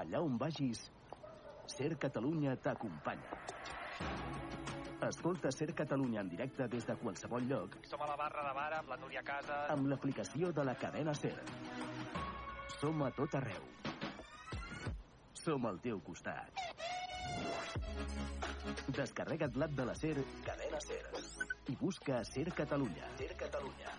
Allà on vagis, Ser Catalunya t'acompanya. Escolta Ser Catalunya en directe des de qualsevol lloc Som a la barra de bar amb la Núria Casa. amb l'aplicació de la cadena Ser. Som a tot arreu. Som al teu costat. Descarrega't l'app de la Ser, cadena Ser, i busca Ser Catalunya. Ser Catalunya.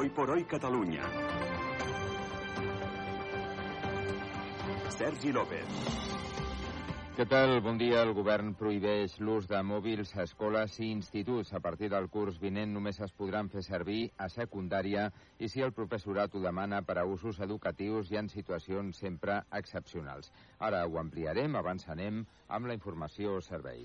Hoy por hoy Catalunya. Sergi López. Què tal? Bon dia. El govern prohibeix l'ús de mòbils a escoles i instituts. A partir del curs vinent només es podran fer servir a secundària i si el professorat ho demana per a usos educatius i en situacions sempre excepcionals. Ara ho ampliarem, abans anem amb la informació servei.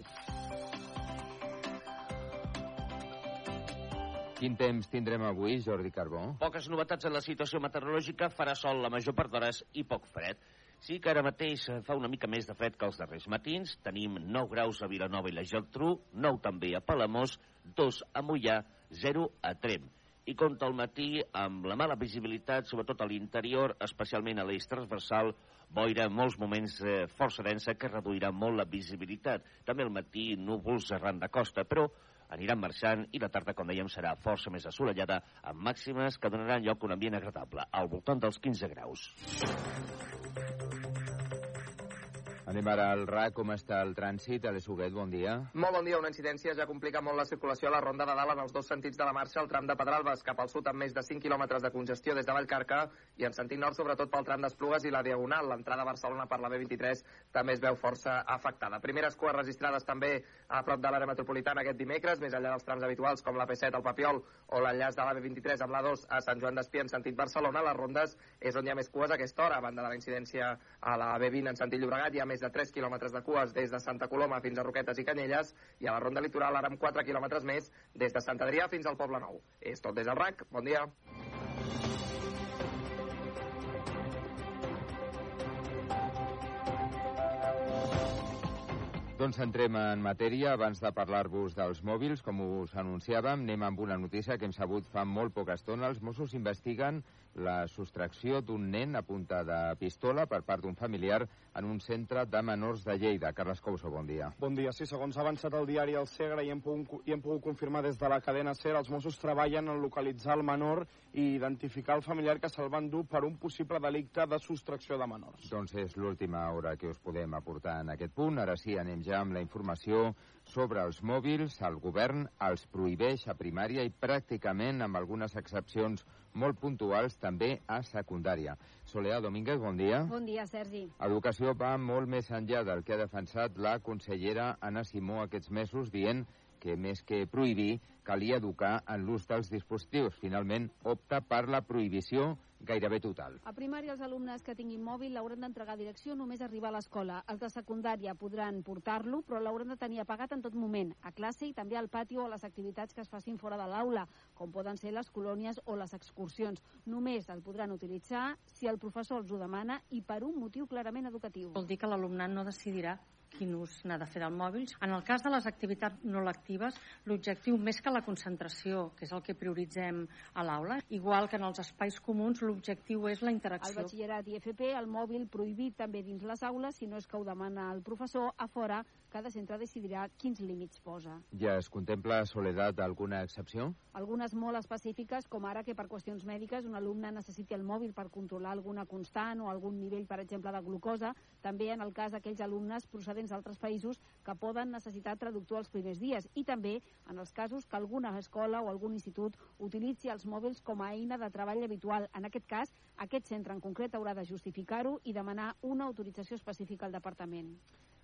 Quin temps tindrem avui, Jordi Carbó? Poques novetats en la situació meteorològica, farà sol la major part d'hores i poc fred. Sí que ara mateix fa una mica més de fred que els darrers matins. Tenim 9 graus a Vilanova i la Geltrú, 9 també a Palamós, 2 a Mollà, 0 a Trem. I compta al matí amb la mala visibilitat, sobretot a l'interior, especialment a l'eix transversal, boira en molts moments eh, força densa que reduirà molt la visibilitat. També al matí núvols arran de costa, però aniran marxant i la tarda, com dèiem, serà força més assolellada amb màximes que donaran lloc a un ambient agradable, al voltant dels 15 graus. Anem ara al RAC. Com està el trànsit? Alex Huguet, bon dia. Molt bon dia. Una incidència ja complica molt la circulació a la Ronda de Dalt en els dos sentits de la marxa, el tram de Pedralbes cap al sud amb més de 5 quilòmetres de congestió des de Vallcarca i en sentit nord, sobretot pel tram d'Esplugues i la Diagonal. L'entrada a Barcelona per la B23 també es veu força afectada. Primeres cues registrades també a prop de l'àrea metropolitana aquest dimecres, més enllà dels trams habituals com la P7 al Papiol o l'enllaç de la B23 amb la 2 a Sant Joan d'Espí en sentit Barcelona. Les rondes és on hi ha més cues a aquesta hora, a banda de la incidència a la B20 en sentit Llobregat. Hi ha més de 3 quilòmetres de cues des de Santa Coloma fins a Roquetes i Canyelles i a la ronda litoral ara amb 4 quilòmetres més des de Sant Adrià fins al Poble Nou. És tot des del RAC. Bon dia. Doncs entrem en matèria. Abans de parlar-vos dels mòbils, com us anunciàvem, anem amb una notícia que hem sabut fa molt poca estona. Els Mossos investiguen la sostracció d'un nen a punta de pistola per part d'un familiar en un centre de menors de Lleida. Carles Couso, bon dia. Bon dia. Sí, segons ha avançat el diari El Segre i hem pogut, i hem pogut confirmar des de la cadena SER, els Mossos treballen en localitzar el menor i identificar el familiar que se'l van dur per un possible delicte de sostracció de menors. Doncs és l'última hora que us podem aportar en aquest punt. Ara sí, anem ja amb la informació sobre els mòbils. El govern els prohibeix a primària i pràcticament, amb algunes excepcions molt puntuals, també a secundària. Soleà Domínguez, bon dia. Bon dia, Sergi. Educació va molt més enllà del que ha defensat la consellera Anna Simó aquests mesos, dient que més que prohibir, calia educar en l'ús dels dispositius. Finalment, opta per la prohibició gairebé total. A primària, els alumnes que tinguin mòbil l'hauran d'entregar a direcció només arribar a l'escola. Els de secundària podran portar-lo, però l'hauran de tenir apagat en tot moment, a classe i també al pati o a les activitats que es facin fora de l'aula, com poden ser les colònies o les excursions. Només el podran utilitzar si el professor els ho demana i per un motiu clarament educatiu. Vol dir que l'alumnat no decidirà quin ús n'ha de fer del mòbil. En el cas de les activitats no lectives, l'objectiu, més que la concentració, que és el que prioritzem a l'aula, igual que en els espais comuns, l'objectiu és la Al interacció. batxillerat i FP, el mòbil prohibit també dins les aules, si no és que ho demana el professor, a fora cada centre decidirà quins límits posa. Ja es contempla, Soledat, alguna excepció? Algunes molt específiques, com ara que per qüestions mèdiques un alumne necessiti el mòbil per controlar alguna constant o algun nivell, per exemple, de glucosa. També en el cas d'aquells alumnes procedents d'altres països que poden necessitar traductor els primers dies. I també en els casos que alguna escola o algun institut utilitzi els mòbils com a eina de treball habitual. En aquest cas, aquest centre en concret haurà de justificar-ho i demanar una autorització específica al departament.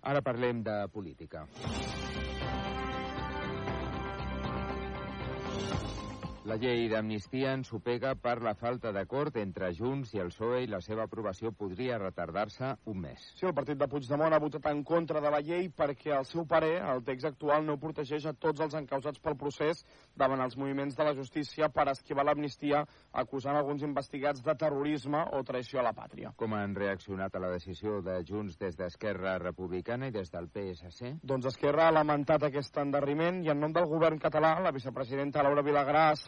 Ara parlem de política. La llei d'amnistia ensopega per la falta d'acord entre Junts i el PSOE i la seva aprovació podria retardar-se un mes. Sí, el partit de Puigdemont ha votat en contra de la llei perquè, al seu parer, el text actual no protegeix a tots els encausats pel procés davant els moviments de la justícia per esquivar l'amnistia, acusant alguns investigats de terrorisme o traïció a la pàtria. Com han reaccionat a la decisió de Junts des d'Esquerra Republicana i des del PSC? Doncs Esquerra ha lamentat aquest endarriment i en nom del govern català, la vicepresidenta Laura Vilagrà ha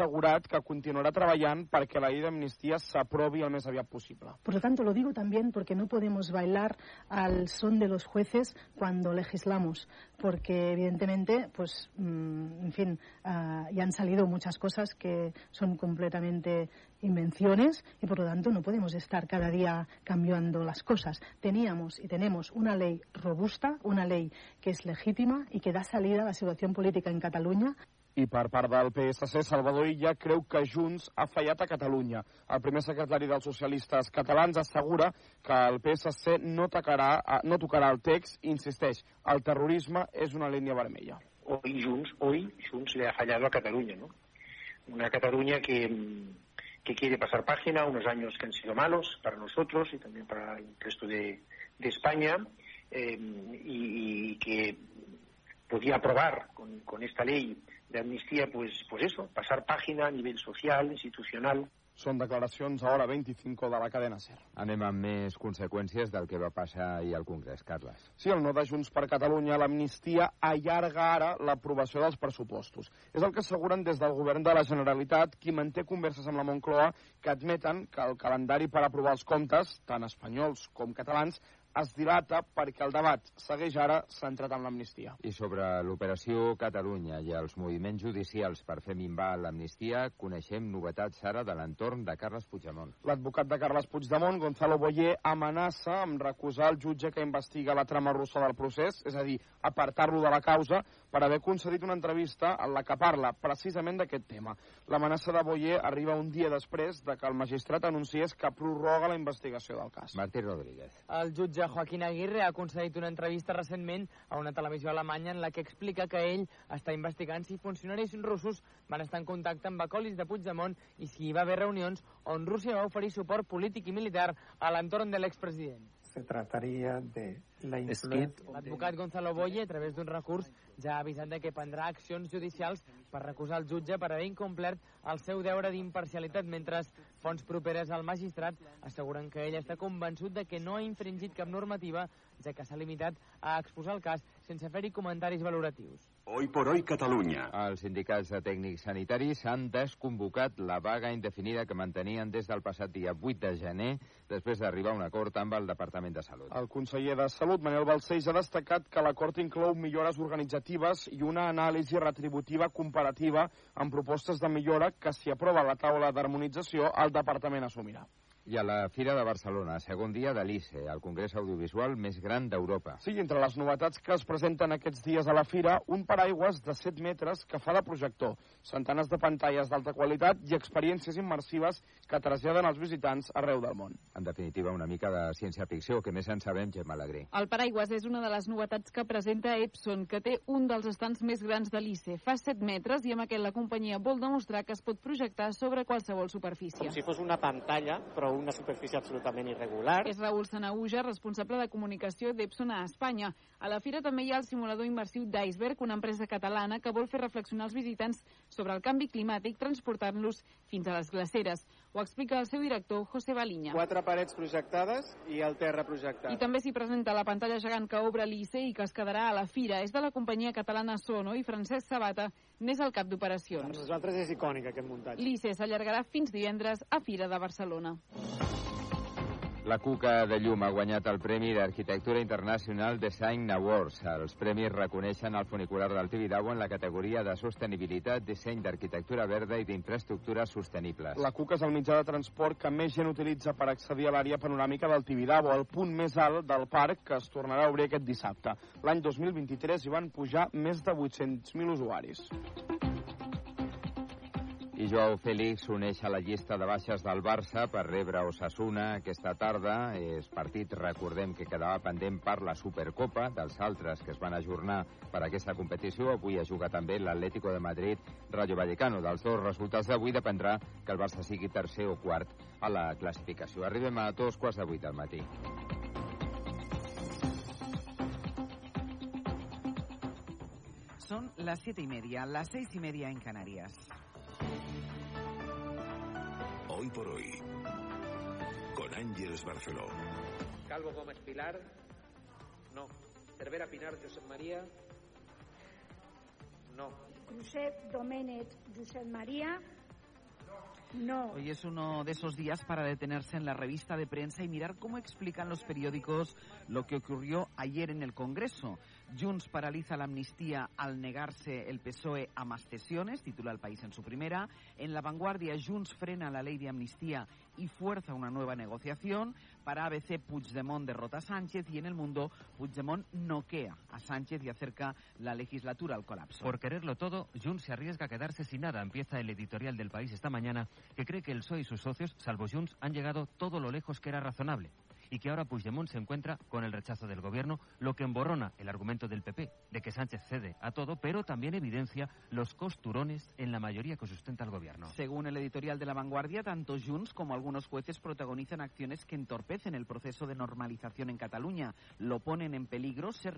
que continuará trabajando para que la amnistía se apruebe al más aviat posible. Por lo tanto, lo digo también porque no podemos bailar al son de los jueces cuando legislamos, porque evidentemente, pues, mm, en fin, uh, ya han salido muchas cosas que son completamente invenciones y por lo tanto no podemos estar cada día cambiando las cosas. Teníamos y tenemos una ley robusta, una ley que es legítima y que da salida a la situación política en Cataluña i per part del PSC, Salvador Illa creu que Junts ha fallat a Catalunya. El primer secretari dels socialistes catalans assegura que el PSC no tocarà, eh, no tocarà el text i insisteix, el terrorisme és una línia vermella. Hoy Junts, hoy Junts le ha fallado a Cataluña, ¿no? Una Cataluña que, que quiere pasar página, unos años que han sido malos para nosotros y también para el resto de, de España, eh, y, y que podía aprobar con, con esta ley de amnistía, pues, pues eso, pasar página a nivell social, institucional. Són declaracions a hora 25 de la cadena SER. Anem amb més conseqüències del que va passar ahir al Congrés, Carles. Sí, el no de Junts per Catalunya, l'amnistia allarga ara l'aprovació dels pressupostos. És el que asseguren des del govern de la Generalitat, qui manté converses amb la Moncloa, que admeten que el calendari per aprovar els comptes, tant espanyols com catalans, es dilata perquè el debat segueix ara centrat en l'amnistia. I sobre l'operació Catalunya i els moviments judicials per fer minvar l'amnistia, coneixem novetats ara de l'entorn de Carles Puigdemont. L'advocat de Carles Puigdemont, Gonzalo Boyer, amenaça amb recusar el jutge que investiga la trama russa del procés, és a dir, apartar-lo de la causa, per haver concedit una entrevista en la que parla precisament d'aquest tema. L'amenaça de Boyer arriba un dia després de que el magistrat anunciés que prorroga la investigació del cas. Martí Rodríguez. El jutge Joaquín Aguirre ha concedit una entrevista recentment a una televisió alemanya en la que explica que ell està investigant si funcionaris russos van estar en contacte amb acolis de Puigdemont i si hi va haver reunions on Rússia va oferir suport polític i militar a l'entorn de l'expresident. Se trataria de la influència... L'advocat Gonzalo Boye, a través d'un recurs, ja ha avisat de que prendrà accions judicials per recusar el jutge per haver incomplert el seu deure d'imparcialitat, mentre fonts properes al magistrat asseguren que ell està convençut de que no ha infringit cap normativa, ja que s'ha limitat a exposar el cas sense fer-hi comentaris valoratius. Hoy por hoy Catalunya. Els sindicats de tècnics sanitaris han desconvocat la vaga indefinida que mantenien des del passat dia 8 de gener després d'arribar a un acord amb el Departament de Salut. El conseller de Salut, Manel Balcells, ha destacat que l'acord inclou millores organitzatives i una anàlisi retributiva comparativa amb propostes de millora que, si aprova la taula d'harmonització, el Departament assumirà. I a la Fira de Barcelona, segon dia de l'ICE, el congrés audiovisual més gran d'Europa. Sí, entre les novetats que es presenten aquests dies a la Fira, un paraigües de 7 metres que fa de projector, centenes de pantalles d'alta qualitat i experiències immersives que traslladen els visitants arreu del món. En definitiva, una mica de ciència-ficció, que més en sabem, Gemma Alegrí. El paraigües és una de les novetats que presenta Epson, que té un dels estants més grans de l'ICE. Fa 7 metres i amb aquest la companyia vol demostrar que es pot projectar sobre qualsevol superfície. Com si fos una pantalla, però una superfície absolutament irregular. És Raül Sanauja, responsable de comunicació d'Epson a Espanya. A la fira també hi ha el simulador immersiu d'Iceberg, una empresa catalana que vol fer reflexionar els visitants sobre el canvi climàtic transportant-los fins a les glaceres. Ho explica el seu director, José Balinya. Quatre parets projectades i el terra projectat. I també s'hi presenta la pantalla gegant que obre l'ICE i que es quedarà a la fira. És de la companyia catalana Sono i Francesc Sabata n'és el cap d'operacions. Per nosaltres és icònic aquest muntatge. L'ICE s'allargarà fins divendres a Fira de Barcelona. La Cuca de Llum ha guanyat el Premi d'Arquitectura Internacional Design Awards. Els premis reconeixen el funicular del Tibidabo en la categoria de sostenibilitat, disseny d'arquitectura verda i d'infraestructures sostenibles. La Cuca és el mitjà de transport que més gent utilitza per accedir a l'àrea panoràmica del Tibidabo, el punt més alt del parc que es tornarà a obrir aquest dissabte. L'any 2023 hi van pujar més de 800.000 usuaris. I Joao Félix s'uneix a la llista de baixes del Barça per rebre Osasuna aquesta tarda. És partit, recordem, que quedava pendent per la Supercopa dels altres que es van ajornar per aquesta competició. Avui es juga també l'Atlético de Madrid, Rayo Vallecano. Dels dos resultats d'avui dependrà que el Barça sigui tercer o quart a la classificació. Arribem a dos quarts de vuit del matí. Son las siete y media, las seis y media en Canarias. Hoy por hoy, con Ángeles Barceló. Calvo Gómez Pilar, no. Cervera Pinar Josep María, no. Cruzet Domènech Josep María, no. Hoy es uno de esos días para detenerse en la revista de prensa y mirar cómo explican los periódicos lo que ocurrió ayer en el Congreso. Junts paraliza la amnistía al negarse el PSOE a más cesiones, titula el país en su primera. En la vanguardia, Junts frena la ley de amnistía y fuerza una nueva negociación. Para ABC, Puigdemont derrota a Sánchez y en el mundo, Puigdemont noquea a Sánchez y acerca la legislatura al colapso. Por quererlo todo, Junts se arriesga a quedarse sin nada. Empieza el editorial del país esta mañana que cree que el PSOE y sus socios, salvo Junts, han llegado todo lo lejos que era razonable y que ahora Puigdemont se encuentra con el rechazo del gobierno, lo que emborrona el argumento del PP de que Sánchez cede a todo, pero también evidencia los costurones en la mayoría que sustenta el gobierno. Según el editorial de La Vanguardia, tanto Junts como algunos jueces protagonizan acciones que entorpecen el proceso de normalización en Cataluña, lo ponen en peligro, se